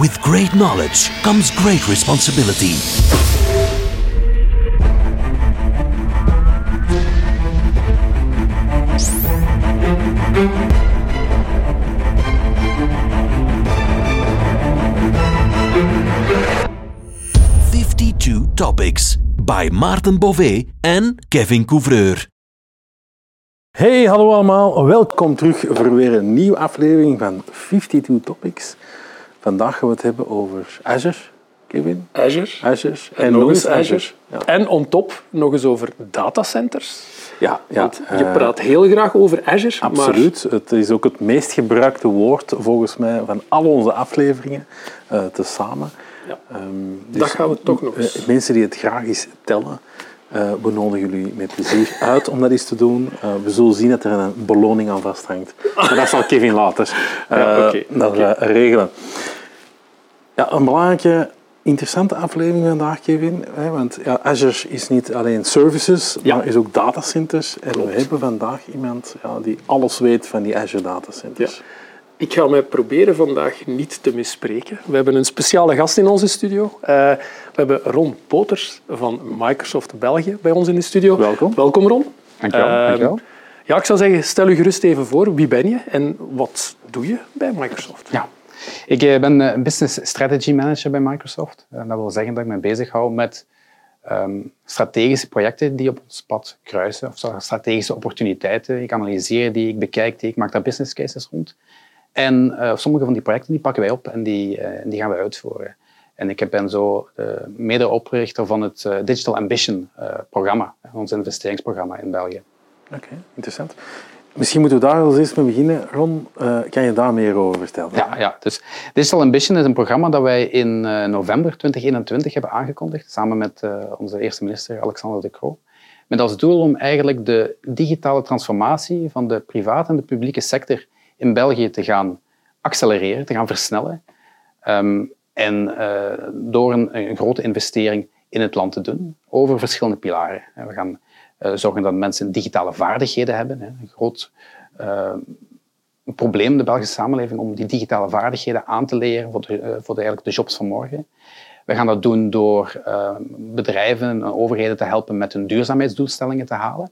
With great knowledge comes great responsibility. Fifty-two topics by Maarten Bové en Kevin Couvreur. Hey, hallo allemaal. Welkom terug voor weer een nieuwe aflevering van 52 Topics. Vandaag gaan we het hebben over Azure, Kevin. Azure. Azure. En, nog eens Azure. Azure. Ja. En on top nog eens over datacenters. Ja, ja. Want je eh, praat heel graag over Azure, Absoluut. Het is ook het meest gebruikte woord volgens mij van al onze afleveringen eh tezamen. Ja. Ehm, Dat gaan we toch nog eh, eens. mensen die het graag eens tellen, eh, we nodigen jullie met plezier uit om dat eens te doen. Eh, we zullen zien dat er een beloning aan vasthangt. Maar dat zal Kevin later eh, Ja, dat, regelen. Ja, een belangrijke, interessante aflevering vandaag, Kevin. Hè, want ja, Azure is niet alleen services, Ja. maar is ook datacenters. En we hebben vandaag iemand ja, die alles weet van die Azure datacenters. Ja. Ik ga mij proberen vandaag niet te misspreken. We hebben een speciale gast in onze studio. Eh, we hebben Ron Poters van Microsoft België bij ons in de studio. Welkom. Welkom, Ron. Dankjewel, Ehm, dankjewel. Ja, ik zou zeggen, stel u gerust even voor. Wie ben je en wat doe je bij Microsoft? Ja. Ik eh, ben eh, Business Strategy Manager bij Microsoft. En dat wil zeggen dat ik me bezighoud met ehm, strategische projecten die op ons pad kruisen, of strategische opportuniteiten. Ik analyseer die, ik bekijk die, ik maak daar business cases rond. En eh, sommige van die projecten die pakken wij op en die, eh, die gaan wij uitvoeren. En ik ben zo de medeoprichter van het eh, Digital Ambition programma, ons investeringsprogramma in België. Oké, interessant. Misschien moeten we daar als eerst mee beginnen. Ron, kan je daar meer over vertellen? Ja, ja, dus Digital Ambition is een programma dat wij in november 2021 hebben aangekondigd, samen met onze eerste minister Alexander De Croo. Met als doel om eigenlijk de digitale transformatie van de private en de publieke sector in België te gaan accelereren, te gaan versnellen. Ehm, en eh, door een, grote investering in het land te doen, over verschillende pilaren. En We gaan eh, zorgen dat mensen digitale vaardigheden hebben. hè. Een groot eh, een probleem in de Belgische samenleving om die digitale vaardigheden aan te leren voor de, eh, voor de, eigenlijk de jobs van morgen. We gaan dat doen door eh, bedrijven en overheden te helpen met hun duurzaamheidsdoelstellingen te halen.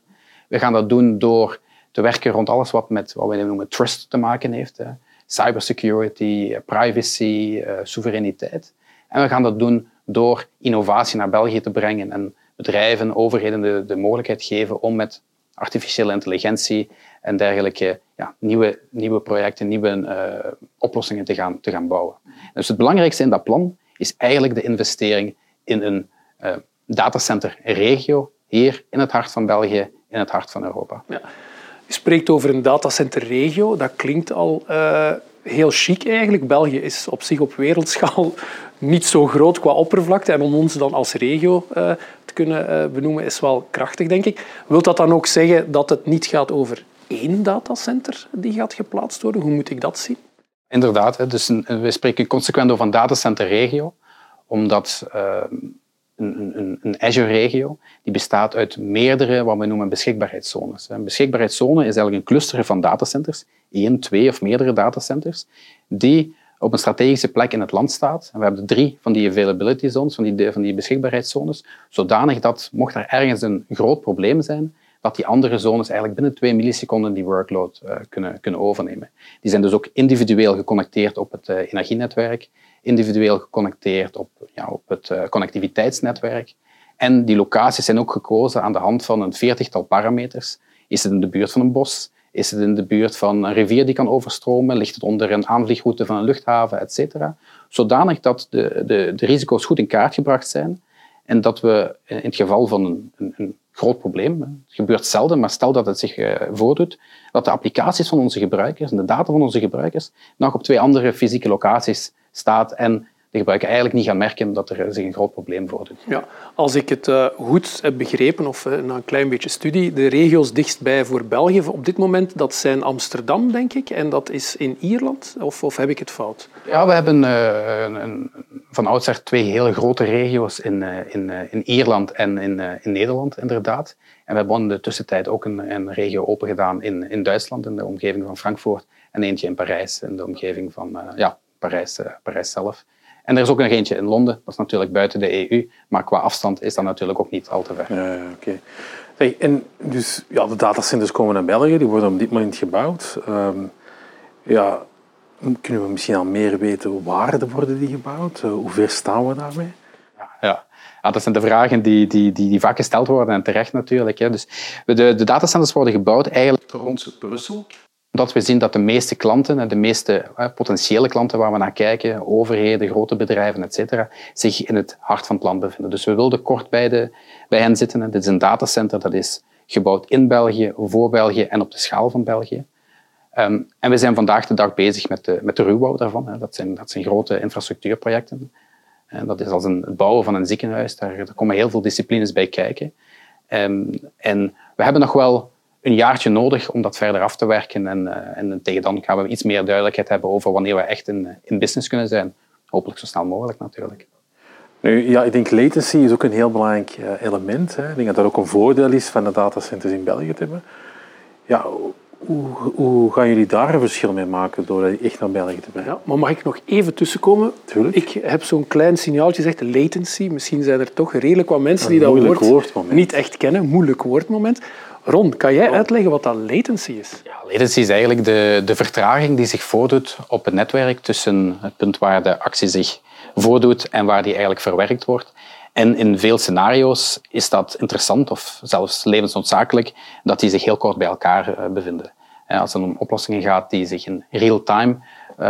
We gaan dat doen door te werken rond alles wat met wat we noemen trust te maken heeft. Hè. Cybersecurity, eh, privacy, eh, soevereiniteit. En we gaan dat doen door innovatie naar België te brengen en bedrijven, overheden de, de mogelijkheid geven om met artificiële intelligentie en dergelijke ja, nieuwe, nieuwe projecten, nieuwe eh, oplossingen te gaan, te gaan bouwen. Dus het belangrijkste in dat plan is eigenlijk de investering in een eh datacenterregio hier in het hart van België, in het hart van Europa. Ja. Je spreekt over een datacenterregio. Dat klinkt al eh, heel chic eigenlijk. België is op zich op wereldschaal niet zo groot qua oppervlakte. En om ons dan als regio eh, te kunnen eh, benoemen is wel krachtig, denk ik. Wilt dat dan ook zeggen dat het niet gaat over één datacenter die gaat geplaatst worden? Hoe moet ik dat zien? Inderdaad, dus we spreken consequent over een datacenterregio, omdat eh, een, Azure-regio die bestaat uit meerdere wat we noemen beschikbaarheidszones. Een beschikbaarheidszone is eigenlijk een cluster van datacenters, één, twee of meerdere datacenters, die op een strategische plek in het land staat. En we hebben drie van die availability zones, van die, van die beschikbaarheidszones, zodanig dat, mocht er ergens een groot probleem zijn, dat die andere zones eigenlijk binnen twee milliseconden die workload eh, kunnen, kunnen overnemen. Die zijn dus ook individueel geconnecteerd op het eh, energienetwerk, individueel geconnecteerd op, ja, op het eh, connectiviteitsnetwerk. En die locaties zijn ook gekozen aan de hand van een veertigtal parameters. Is het in de buurt van een bos? Is het in de buurt van een rivier die kan overstromen? Ligt het onder een aanvliegroute van een luchthaven, et cetera? Zodanig dat de, de, de risico's goed in kaart gebracht zijn en dat we in het geval van een, een, een groot probleem, het gebeurt zelden, maar stel dat het zich eh, voordoet, dat de applicaties van onze gebruikers en de data van onze gebruikers nog op twee andere fysieke locaties staat en de gebruiker eigenlijk niet gaan merken dat er zich een groot probleem voordoet. Ja, als ik het eh, goed heb begrepen, of eh, na een klein beetje studie, de regio's dichtstbij voor België op dit moment, dat zijn Amsterdam, denk ik, en dat is in Ierland, of, of heb ik het fout? Ja, we hebben eh, een, een, van oudsher twee hele grote regio's in, in, in Ierland en in, in Nederland, inderdaad. En we hebben in de tussentijd ook een, een regio opengedaan in, in Duitsland, in de omgeving van Frankfurt, en eentje in Parijs, in de omgeving van ja, Parijs, eh, Parijs zelf. En er is ook nog eentje in Londen, dat is natuurlijk buiten de EU, maar qua afstand is dat natuurlijk ook niet al te ver. Ja, oké. En dus, ja, de datacenters komen naar België, die worden op dit moment gebouwd. Ehm, ja, kunnen we misschien al meer weten waar worden die gebouwd? Uh, hoe ver staan we daarmee? Ja, ja. dat zijn de vragen die, die, die, die vaak gesteld worden en terecht natuurlijk. Hè. Dus de, de datacenters worden gebouwd eigenlijk rond Brussel omdat we zien dat de meeste klanten, de meeste potentiële klanten waar we naar kijken, overheden, grote bedrijven, etc., zich in het hart van het land bevinden. Dus we wilden kort bij, de, bij hen zitten. Dit is een datacenter dat is gebouwd in België, voor België en op de schaal van België. Ehm, en we zijn vandaag de dag bezig met de, met de ruwbouw daarvan. Dat, zijn, dat zijn grote infrastructuurprojecten. En dat is als een, het bouwen van een ziekenhuis. Daar, komen heel veel disciplines bij kijken. Um, en we hebben nog wel een jaartje nodig om dat verder af te werken. En, uh, en tegen dan gaan we iets meer duidelijkheid hebben over wanneer we echt in, in business kunnen zijn. Hopelijk zo snel mogelijk natuurlijk. Nu, ja, ik denk latency is ook een heel belangrijk eh, element. Hè. Ik denk dat dat ook een voordeel is van de datacenters in België te hebben. Ja, hoe, hoe gaan jullie daar een verschil mee maken door echt naar België te brengen? Ja, maar mag ik nog even tussenkomen? Tuurlijk. Ik heb zo'n klein signaaltje gezegd, latency. Misschien zijn er toch redelijk wat mensen die dat woord woordmoment. niet echt kennen. Moeilijk woordmoment. Ron, kan jij uitleggen wat dat latency is? Ja, latency is eigenlijk de, de vertraging die zich voordoet op het netwerk tussen het punt waar de actie zich voordoet en waar die eigenlijk verwerkt wordt. En in veel scenario's is dat interessant of zelfs levensnoodzakelijk dat die zich heel kort bij elkaar eh, bevinden. Als het om oplossingen gaat die zich in real-time, uh,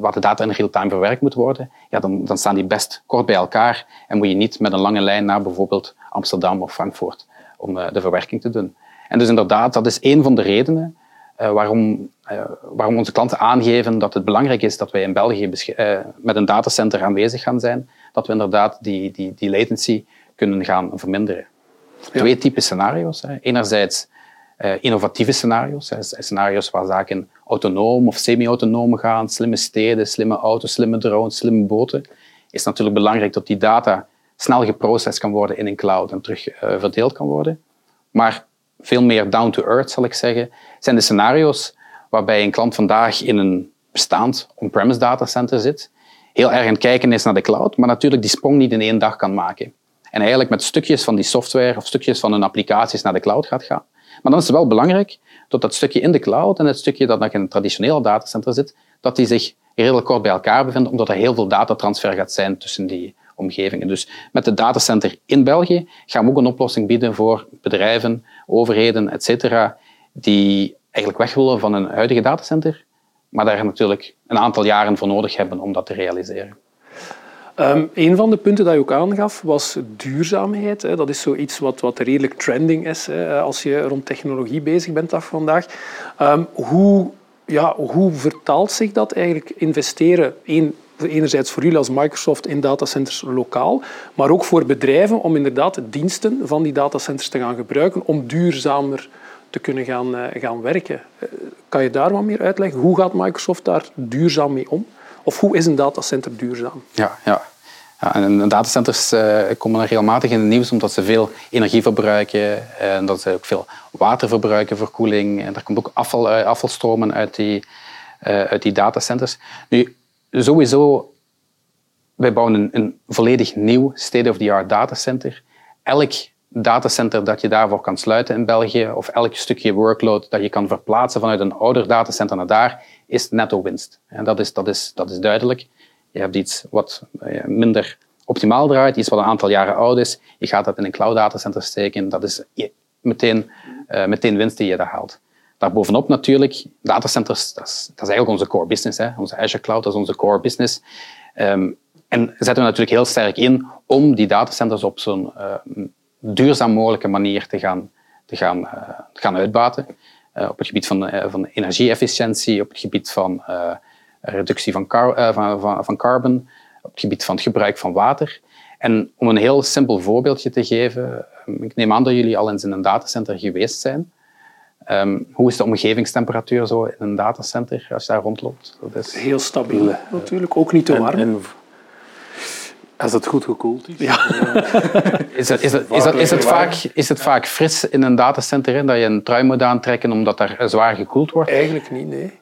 waar de data in real-time verwerkt moet worden, ja, dan, dan staan die best kort bij elkaar en moet je niet met een lange lijn naar bijvoorbeeld Amsterdam of Frankfurt om uh, de verwerking te doen. En dus inderdaad, dat is een van de redenen uh, waarom, waarom onze klanten aangeven dat het belangrijk is dat wij in België met een datacenter aanwezig gaan zijn, dat we inderdaad die, die, die latency kunnen gaan verminderen. Twee typen scenario's. Hè. Enerzijds innovatieve scenario's, hè. scenario's waar zaken autonoom of semi-autonoom gaan, slimme steden, slimme auto's, slimme drones, slimme boten. Is natuurlijk belangrijk dat die data snel geprocessed kan worden in een cloud en terug uh, verdeeld kan worden. Maar veel meer down to earth, zal ik zeggen, zijn de scenario's waarbij een klant vandaag in een bestaand on-premise datacenter zit heel erg aan het kijken is naar de cloud, maar natuurlijk die sprong niet in één dag kan maken. En eigenlijk met stukjes van die software of stukjes van hun applicaties naar de cloud gaat gaan. Maar dan is het wel belangrijk dat dat stukje in de cloud en het stukje dat nog in een traditionele datacenter zit, dat die zich redelijk kort bij elkaar bevinden, omdat er heel veel datatransfer gaat zijn tussen die omgevingen. Dus met het datacenter in België gaan we ook een oplossing bieden voor bedrijven, overheden, etc., die eigenlijk weg willen van een huidige datacenter, maar daar natuurlijk een aantal jaren voor nodig hebben om dat te realiseren. Um, een van de punten dat je ook aangaf was duurzaamheid. Hè. Dat is zoiets wat, wat redelijk trending is hè, als je rond technologie bezig bent af vandaag. Um, hoe, ja, hoe vertaalt zich dat eigenlijk investeren in enerzijds voor jullie als Microsoft in datacenters lokaal, maar ook voor bedrijven om inderdaad diensten van die datacenters te gaan gebruiken om duurzamer te kunnen gaan, uh, gaan werken. Uh, kan je daar wat meer uitleggen? Hoe gaat Microsoft daar duurzaam mee om? Of hoe is een datacenter duurzaam? Ja, ja. ja en datacenters uh, komen er regelmatig in het nieuws omdat ze veel energie verbruiken en dat ze ook veel water verbruiken voor koeling. En er komt ook afval, afvalstromen uit die, uit die datacenters. Nu, sowieso, wij bouwen een, volledig nieuw state-of-the-art datacenter. Elk datacenter dat je daarvoor kan sluiten in België, of elk stukje workload dat je kan verplaatsen vanuit een ouder datacenter naar daar, is netto winst. En dat is, dat is, dat is duidelijk. Je hebt iets wat eh, minder optimaal draait, iets wat een aantal jaren oud is. Je gaat dat in een cloud datacenter steken. Dat is meteen, uh, meteen winst die je daar haalt. Daarbovenop natuurlijk, datacenters, dat is, dat is eigenlijk onze core business. Hè. Onze Azure Cloud, dat is onze core business. Um, en zetten we natuurlijk heel sterk in om die datacenters op zo'n uh, duurzaam mogelijke manier te gaan, te gaan, uh, gaan uitbaten. Uh, op het gebied van, van energieefficiëntie, op het gebied van reductie van, van, van, carbon, op het gebied van het gebruik van water. En om een heel simpel voorbeeldje te geven, ik neem aan dat jullie al eens in een datacenter geweest zijn. Um, hoe is de omgevingstemperatuur zo in een datacenter als je daar rondloopt? Dat is heel stabiel, natuurlijk. Ook niet te warm. En, en als het goed gekoeld is. Ja. is, het, is, het, is, het, is, het vaak, is het vaak fris in een datacenter in, dat je een trui moet aantrekken omdat daar zwaar gekoeld wordt? Eigenlijk niet, nee.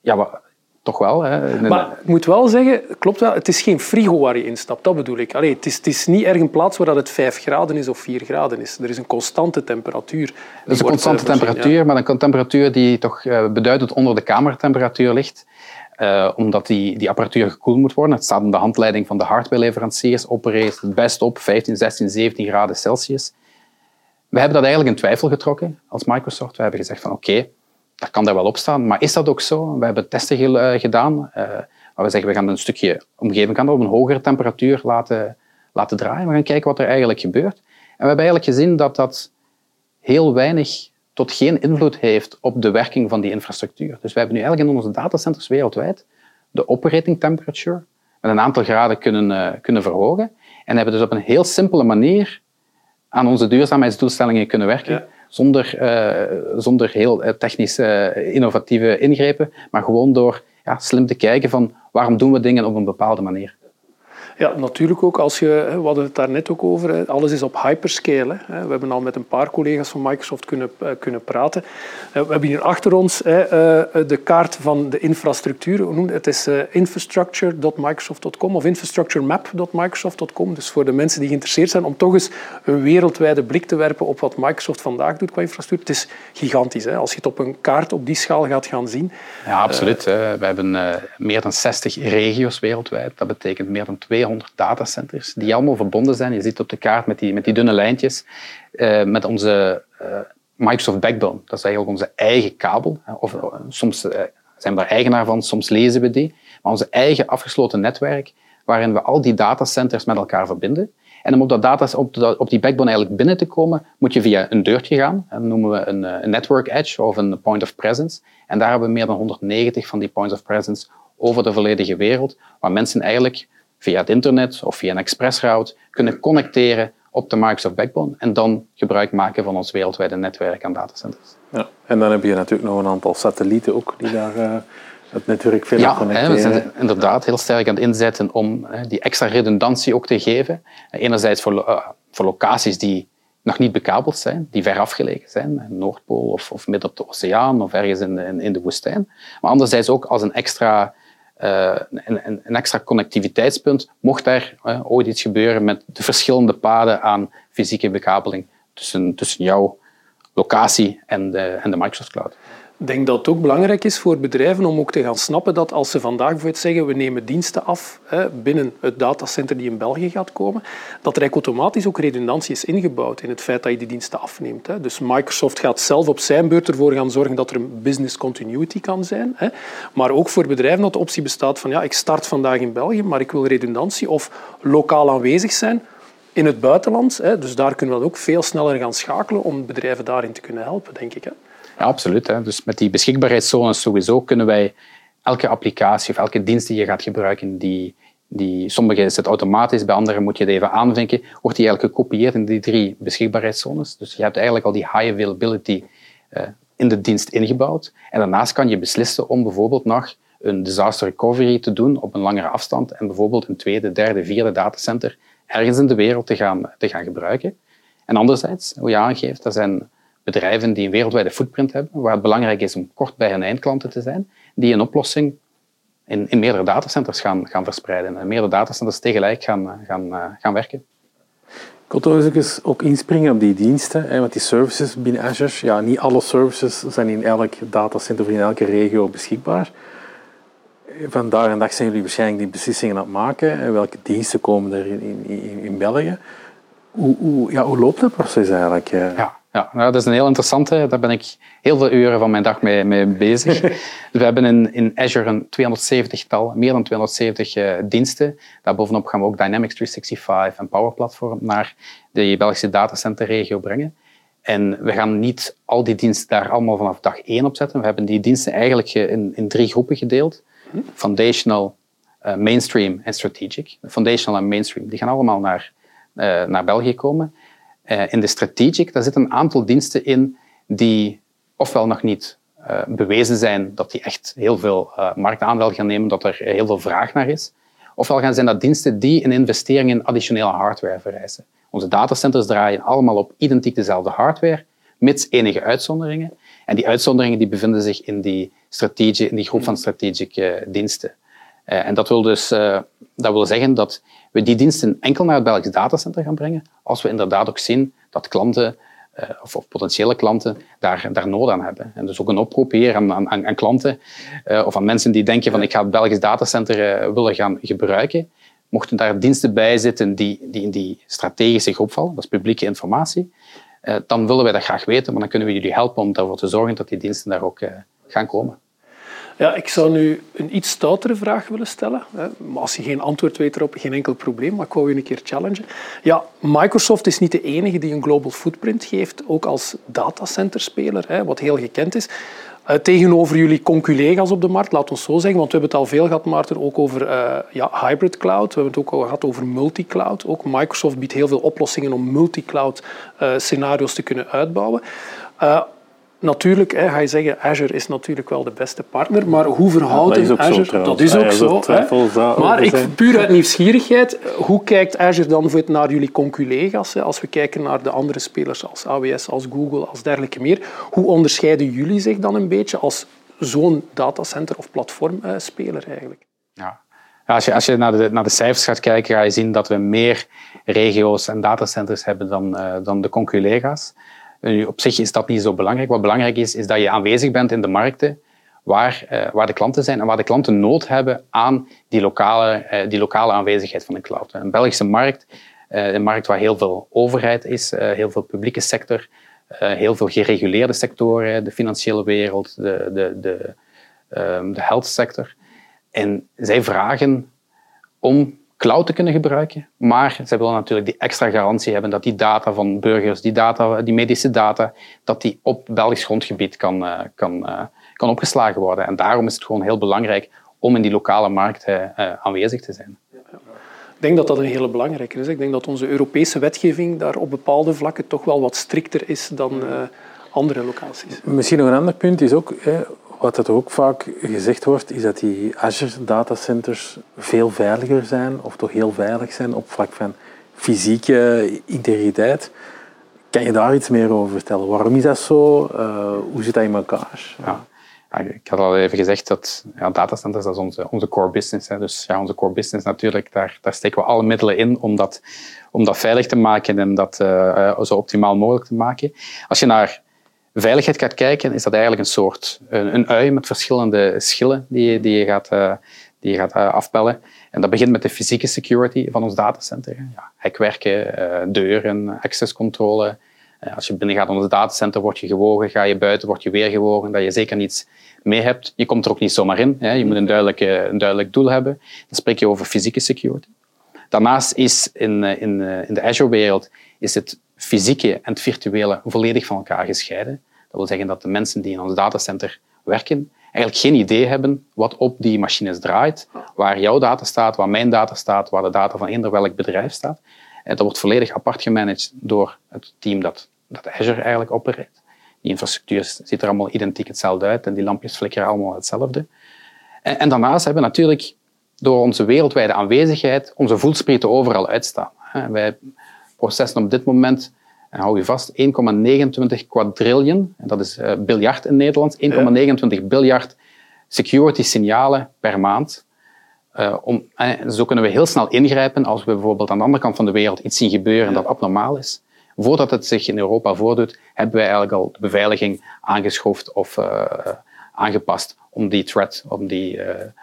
Ja, maar toch wel. Hè. Maar ik moet wel zeggen, klopt wel, het is geen frigo waar je instapt, dat bedoel ik. Allee, het, is, het is niet erg een plaats waar het 5 graden is of 4 graden is. Er is een constante temperatuur. Het is een constante temperatuur, maar een temperatuur die toch beduidend onder de kamertemperatuur ligt. Uh, omdat die, die apparatuur gekoeld moet worden. Het staat in de handleiding van de hardwareleveranciers. Opereert het best op 15, 16, 17 graden Celsius. We hebben dat eigenlijk in twijfel getrokken als Microsoft. We hebben gezegd van oké, dat kan daar wel op staan. Maar is dat ook zo? We hebben testen eh, gedaan. Waar we zeggen we gaan een stukje omgeving kan op een hogere temperatuur laten, laten draaien. We gaan kijken wat er eigenlijk gebeurt. En we hebben eigenlijk gezien dat dat heel weinig tot geen invloed heeft op de werking van die infrastructuur. Dus we hebben nu eigenlijk in onze datacenters wereldwijd de operating temperature met een aantal graden kunnen, uh, kunnen verhogen en hebben dus op een heel simpele manier aan onze duurzaamheidsdoelstellingen kunnen werken. Zonder, uh, zonder heel eh, technische, innovatieve ingrepen, maar gewoon door ja, slim te kijken van waarom doen we dingen op een bepaalde manier. Ja, natuurlijk ook. Als je, we hadden het daar net ook over. Alles is op hyperscale. We hebben al met een paar collega's van Microsoft kunnen, eh, kunnen praten. We hebben hier achter ons eh, de kaart van de infrastructuur. Het is eh, infrastructure.microsoft.com of infrastructuremap.microsoft.com. Dus voor de mensen die geïnteresseerd zijn om toch eens een wereldwijde blik te werpen op wat Microsoft vandaag doet qua infrastructuur. Het is gigantisch. Als je het op een kaart op die schaal gaat gaan zien. Ja, absoluut. We hebben meer dan 60 regio's wereldwijd. Dat betekent meer dan 200 200 datacenters die allemaal verbonden zijn. Je ziet op de kaart met die, met die dunne lijntjes uh, met onze uh, Microsoft Backbone. Dat is eigenlijk onze eigen kabel. Of, uh, soms zijn we daar eigenaar van, soms lezen we die. Maar onze eigen afgesloten netwerk waarin we al die datacenters met elkaar verbinden. En om op, dat data, op, de, op die backbone eigenlijk binnen te komen, moet je via een deurtje gaan. Dat noemen we een, een network edge of een point of presence. En daar hebben we meer dan 190 van die points of presence over de volledige wereld, waar mensen eigenlijk via het internet of via een expressroute kunnen connecteren op de Microsoft Backbone en dan gebruik maken van ons wereldwijde netwerk aan datacenters. Ja, en dan heb je natuurlijk nog een aantal satellieten ook die daar uh, het netwerk verder ja, connecteren. we zijn inderdaad heel sterk aan het inzetten om die extra redundantie ook te geven. Enerzijds voor, uh, voor locaties die nog niet bekabeld zijn, die ver afgelegen zijn, Noordpool of, of midden op de oceaan of ergens in de, in, in de woestijn. Maar anderzijds ook als een extra uh, een, een, extra connectiviteitspunt, mocht er uh, ooit iets gebeuren met de verschillende paden aan fysieke bekabeling tussen, tussen jouw locatie en de, en de Microsoft Cloud. Ik denk dat het ook belangrijk is voor bedrijven om ook te gaan snappen dat als ze vandaag bijvoorbeeld zeggen we nemen diensten af hè, binnen het datacenter die in België gaat komen, dat er automatisch ook redundantie is ingebouwd in het feit dat je die diensten afneemt. Hè. Dus Microsoft gaat zelf op zijn beurt ervoor gaan zorgen dat er een business continuity kan zijn. Hè. Maar ook voor bedrijven dat de optie bestaat van ja, ik start vandaag in België, maar ik wil redundantie of lokaal aanwezig zijn in het buitenland. Dus daar kunnen we ook veel sneller gaan schakelen om bedrijven daarin te kunnen helpen, denk ik. Ja, absoluut. Hè. Dus met die beschikbaarheidszones sowieso kunnen wij elke applicatie of elke dienst die je gaat gebruiken, die, die, sommige is het automatisch, bij andere moet je het even aanvinken, wordt die eigenlijk gekopieerd in die drie beschikbaarheidszones. Dus je hebt eigenlijk al die high availability uh, in de dienst ingebouwd. En daarnaast kan je beslissen om bijvoorbeeld nog een disaster recovery te doen op een langere afstand en bijvoorbeeld een tweede, derde, vierde datacenter ergens in de wereld te gaan, te gaan gebruiken. En anderzijds, hoe je aangeeft, er zijn bedrijven die een wereldwijde footprint hebben, waar het belangrijk is om kort bij hun eindklanten te zijn, die een oplossing in, in meerdere datacenters gaan, gaan verspreiden en meerdere datacenters tegelijk gaan, gaan, uh, gaan werken. Ik wil toch eens ook inspringen op die diensten, hè, want die services binnen Azure, ja, niet alle services zijn in elk datacenter of in elke regio beschikbaar. Vandaag en dag zijn jullie waarschijnlijk die beslissingen aan het maken. En welke diensten komen er in, in, in België? Hoe, hoe, ja, hoe loopt dat proces eigenlijk? Ja. Ja, nou, dat is een heel interessante. Daar ben ik heel veel uren van mijn dag mee, mee bezig. we hebben in, in Azure een 270-tal, meer dan 270 uh, eh, diensten. Daarbovenop gaan we ook Dynamics 365 en Power Platform naar de Belgische datacenterregio brengen. En we gaan niet al die diensten daar allemaal vanaf dag één op zetten. We hebben die diensten eigenlijk in, in drie groepen gedeeld. Foundational, uh, Mainstream en Strategic. Foundational en Mainstream, die gaan allemaal naar, uh, naar België komen. Uh, in de strategic, daar zitten een aantal diensten in die ofwel nog niet uh, bewezen zijn dat die echt heel veel uh, marktaandeel gaan nemen, dat er heel veel vraag naar is. Ofwel gaan zijn dat diensten die een investering in additionele hardware vereisen. Onze datacenters draaien allemaal op identiek dezelfde hardware, mits enige uitzonderingen. En die uitzonderingen die bevinden zich in die, strategie, in die groep van strategische diensten. En dat wil dus dat wil zeggen dat we die diensten enkel naar het Belgisch datacenter gaan brengen als we inderdaad ook zien dat klanten of, of, potentiële klanten daar, daar nood aan hebben. En dus ook een oproep hier aan, aan, aan klanten of aan mensen die denken van ik ga het Belgisch datacenter willen gaan gebruiken mochten daar diensten bij zitten die, die in die strategische groep vallen, dat is publieke informatie, eh, dan willen wij dat graag weten, maar dan kunnen we jullie helpen om ervoor te zorgen dat die diensten daar ook eh, gaan komen. Ja, ik zou nu een iets stoutere vraag willen stellen. Maar als je geen antwoord weet erop, geen enkel probleem. Maar ik wou je een keer challengen. Ja, Microsoft is niet de enige die een global footprint geeft, ook als datacenterspeler, wat heel gekend is. Uh, tegenover jullie conculega's op de markt, laat ons zo zeggen, want we hebben het al veel gehad, Maarten, ook over uh, ja, hybrid cloud. We hebben het ook al gehad over multicloud. Ook Microsoft biedt heel veel oplossingen om multicloud uh, scenario's te kunnen uitbouwen. Natuurlijk, hè, ga je zeggen, Azure is natuurlijk wel de beste partner, maar hoe verhoudt ja, Azure... Zo, dat is ook zo. Maar ik, puur uit nieuwsgierigheid, hoe kijkt Azure dan naar jullie conculega's? Als we kijken naar de andere spelers als AWS, als Google, als dergelijke meer. Hoe onderscheiden jullie zich dan een beetje als zo'n datacenter- of platformspeler eigenlijk? Ja. Als je, als je naar, de, naar de cijfers gaat kijken, ga je zien dat we meer regio's en datacenters hebben dan, uh, dan de conculega's. Op zich is dat niet zo belangrijk. Wat belangrijk is, is dat je aanwezig bent in de markten waar, uh, waar de klanten zijn en waar de klanten nood hebben aan die lokale, uh, die lokale aanwezigheid van de cloud. Een Belgische markt, uh, een markt waar heel veel overheid is, heel veel publieke sector, heel veel gereguleerde sectoren, de financiële wereld, de, de, de, ehm, de health sector. En zij vragen om cloud te kunnen gebruiken. Maar ze willen natuurlijk die extra garantie hebben dat die data van burgers, die, data, die medische data, dat die op Belgisch grondgebied kan, uh, kan, uh, kan opgeslagen worden. En daarom is het gewoon heel belangrijk om in die lokale markt uh, aanwezig te zijn. Ik denk dat dat een hele belangrijke is. Ik denk dat onze Europese wetgeving daar op bepaalde vlakken toch wel wat strikter is dan andere locaties. Misschien nog een ander punt is ook, wat er ook vaak gezegd wordt, is dat die Azure datacenters veel veiliger zijn, of toch heel veilig zijn op vlak van fysieke integriteit. Kan je daar iets meer over vertellen? Waarom is dat zo? Uh, hoe zit dat in elkaar? Ja. ik had al even gezegd dat ja, datacenters dat is onze, onze core business. Hè. Dus ja, onze core business natuurlijk, daar, daar steken we alle middelen in om dat, om dat veilig te maken en dat uh, zo optimaal mogelijk te maken. Als je naar veiligheid gaat kijken, is dat eigenlijk een soort een, een ui met verschillende schillen die, die je gaat, uh, die je gaat uh, afpellen. En dat begint met de fysieke security van ons datacenter. Ja, hekwerken, uh, deuren, accesscontrole. als je binnen gaat in ons datacenter, word je gewogen. Ga je buiten, word je weer gewogen. Dat je zeker niets mee hebt. Je komt er ook niet zomaar in. Hè. Je moet een duidelijk, een duidelijk doel hebben. Dan spreek je over fysieke security. Daarnaast is in, in, in de Azure-wereld is het fysieke en het virtuele volledig van elkaar gescheiden. Dat wil zeggen dat de mensen die in ons datacenter werken eigenlijk geen idee hebben wat op die machines draait, waar jouw data staat, waar mijn data staat, waar de data van eender welk bedrijf staat. En dat wordt volledig apart gemanaged door het team dat, dat Azure eigenlijk opereert. Die infrastructuur ziet er allemaal identiek hetzelfde uit en die lampjes flikkeren allemaal hetzelfde. En, en daarnaast hebben we natuurlijk door onze wereldwijde aanwezigheid onze voelsprieten overal uitstaan. Wij processen op dit moment, en hou je vast, 1,29 quadrillion, en dat is uh, biljard in Nederland, 1,29 biljard security signalen per maand. Uh, om, uh, zo kunnen we heel snel ingrijpen als we bijvoorbeeld aan de andere kant van de wereld iets zien gebeuren dat abnormaal is. Voordat het zich in Europa voordoet, hebben wij eigenlijk al de beveiliging aangeschoft of aangepast om die threat, om, die,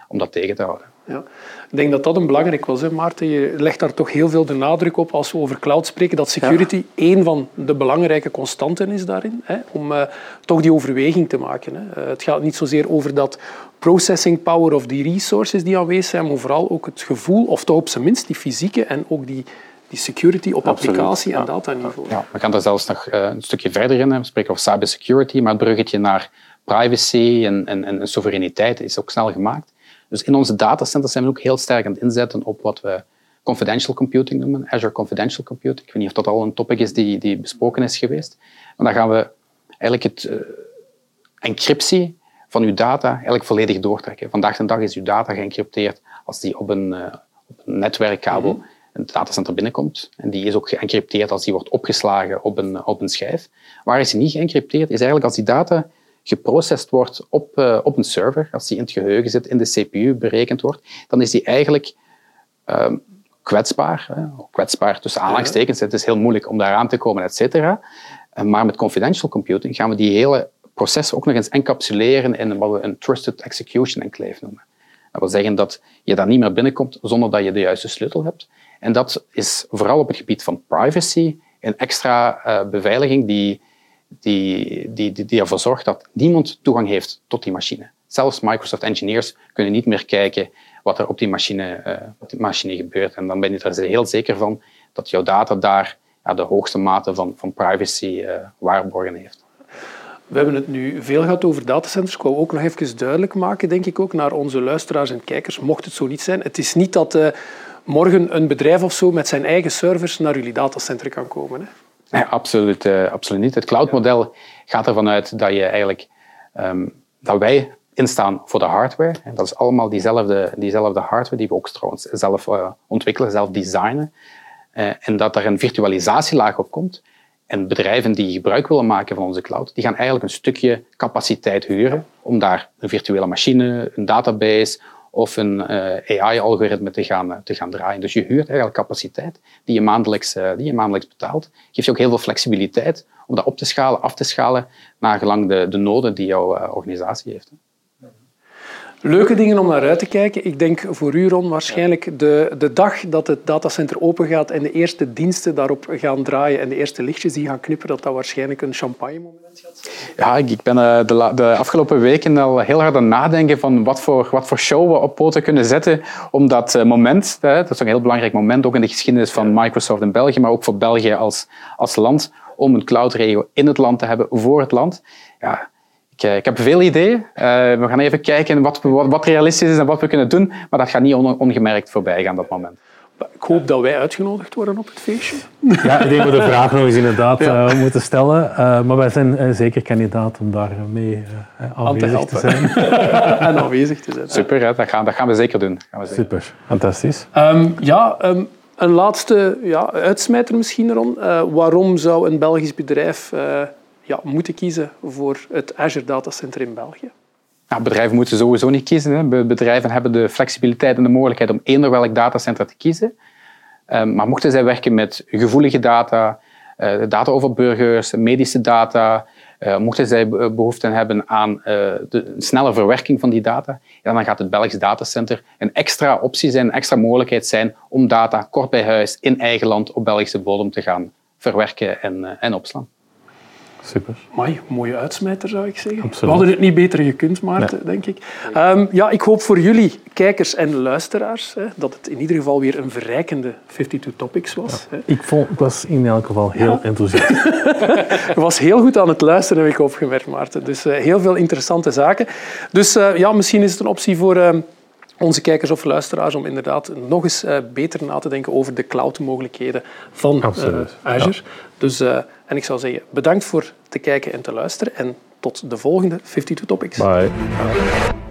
om dat tegen te houden. Ja. Ik denk dat dat een belangrijk was, hè, Maarten. Je legt daar toch heel veel de nadruk op als we over cloud spreken, dat security ja. één van de belangrijke constanten is daarin, hè, om uh, toch die overweging te maken. Hè. Uh, het gaat niet zozeer over dat processing power of die resources die aanwezig zijn, maar vooral ook het gevoel, of toch op zijn minst die fysieke en ook die, die security op Absoluut. applicatie- en dataniveau. Ja, we gaan daar zelfs nog uh, een stukje verder in. We spreken over cybersecurity, maar het bruggetje naar privacy en, en, en soevereiniteit is ook snel gemaakt. Dus in onze datacenters zijn we ook heel sterk aan het inzetten op wat we confidential computing noemen, Azure Confidential Computing. Ik weet niet of dat al een topic is die, die besproken is geweest. Maar dan gaan we eigenlijk het uh, encryptie van uw data eigenlijk volledig doortrekken. Vandaag de dag is uw data geëncrypteerd als die op een, uh, op een netwerkkabel mm -hmm. in het datacenter binnenkomt. En die is ook geëncrypteerd als die wordt opgeslagen op een, op een schijf. Waar is die niet geëncrypteerd? Is eigenlijk als die data geprocessed wordt op, uh, op een server, als die in het geheugen zit, in de CPU berekend wordt, dan is die eigenlijk uh, kwetsbaar. Hè? Kwetsbaar tussen aanhalingstekens. Het is heel moeilijk om daar aan te komen, et cetera. Eh, maar met confidential computing gaan we die hele proces ook nog eens encapsuleren in wat we een trusted execution enclave noemen. Dat wil zeggen dat je daar niet meer binnenkomt zonder dat je de juiste sleutel hebt. En dat is vooral op het gebied van privacy een extra uh, beveiliging die, die, die, die, die ervoor zorgt dat niemand toegang heeft tot die machine. Zelfs Microsoft engineers kunnen niet meer kijken wat er op die machine, op die machine gebeurt. En dan ben je er heel zeker van dat jouw data daar ja, de hoogste mate van, van privacy uh, waarborgen heeft. We hebben het nu veel gehad over datacenters. Ik wou ook nog even duidelijk maken, denk ik ook, naar onze luisteraars en kijkers, mocht het zo niet zijn. Het is niet dat uh, morgen een bedrijf of zo met zijn eigen servers naar jullie datacenter kan komen. Hè? Absoluut, uh, absoluut niet. Het cloudmodel gaat ervan uit dat je eigenlijk um, dat wij instaan voor de hardware. En dat is allemaal diezelfde, diezelfde hardware die we ook trouwens zelf uh, ontwikkelen, zelf designen. Uh, en dat er een virtualisatielaag op komt. En bedrijven die gebruik willen maken van onze cloud, die gaan eigenlijk een stukje capaciteit huren om daar een virtuele machine, een database of een uh, AI-algoritme te gaan, te gaan draaien. Dus je huurt eigenlijk capaciteit die je, maandelijks, die je maandelijks betaalt. Geeft je ook heel veel flexibiliteit om dat op te schalen, af te schalen, naar gelang de, de noden die jouw organisatie heeft. Leuke dingen om naar uit te kijken. Ik denk voor u, Ron, waarschijnlijk de, de dag dat het datacenter open gaat en de eerste diensten daarop gaan draaien en de eerste lichtjes die gaan knipperen, dat dat waarschijnlijk een champagne-moment gaat zijn. Ja, ik ben eh, de, de, afgelopen weken al heel hard aan het nadenken van wat voor, wat voor show we op poten kunnen zetten om dat eh, moment, dat is een heel belangrijk moment, ook in de geschiedenis van Microsoft in België, maar ook voor België als, als land, om een cloud-regio in het land te hebben, voor het land. Ja, ik, eh, ik, heb veel ideeën. Uh, we gaan even kijken wat, wat, wat, realistisch is en wat we kunnen doen. Maar dat gaat niet on, ongemerkt voorbij gaan, dat moment. Ik hoop dat wij uitgenodigd worden op het feestje. Ja, ik denk dat we de vraag nog eens inderdaad ja. uh, moeten stellen. Uh, maar wij zijn zeker kandidaat om daar mee aanwezig te, te, zijn. en aanwezig te zijn. Super, hè? Dat, gaan, dat gaan we zeker doen. Gaan we zeker. Super, fantastisch. Um, ja, um, een laatste ja, uitsmijter misschien, Ron. waarom zou een Belgisch bedrijf ja, moeten kiezen voor het Azure Datacenter in België? Ja, bedrijven moeten sowieso niet kiezen. Hè. Bedrijven hebben de flexibiliteit en de mogelijkheid om eender welk datacenter te kiezen. Um, maar mochten zij werken met gevoelige data, uh, data over burgers, medische data, uh, mochten zij behoefte hebben aan uh, de snelle verwerking van die data, dan gaat het Belgisch datacenter een extra optie zijn, een extra mogelijkheid zijn om data kort bij huis in eigen land op Belgische bodem te gaan verwerken en, en opslaan. Super. Mooie uitsmijter zou ik zeggen. Absoluut. We hadden het niet beter gekund, Maarten, denk ik. Um, ja, ik hoop voor jullie, kijkers en luisteraars, hè, dat het in ieder geval weer een verrijkende 52 Topics was. Ja. Ik, vond, ik was in elk geval heel ja. enthousiast. Je was heel goed aan het luisteren, heb ik opgemerkt, Maarten. Dus uh, heel veel interessante zaken. Dus uh, ja, misschien is het een optie voor... Uh, onze kijkers of luisteraars om inderdaad nog eens uh, beter na te denken over de cloud-mogelijkheden van uh, Azure. Ja. Dus, uh, en ik zou zeggen, bedankt voor te kijken en te luisteren en tot de volgende 52 Topics. Bye. Bye.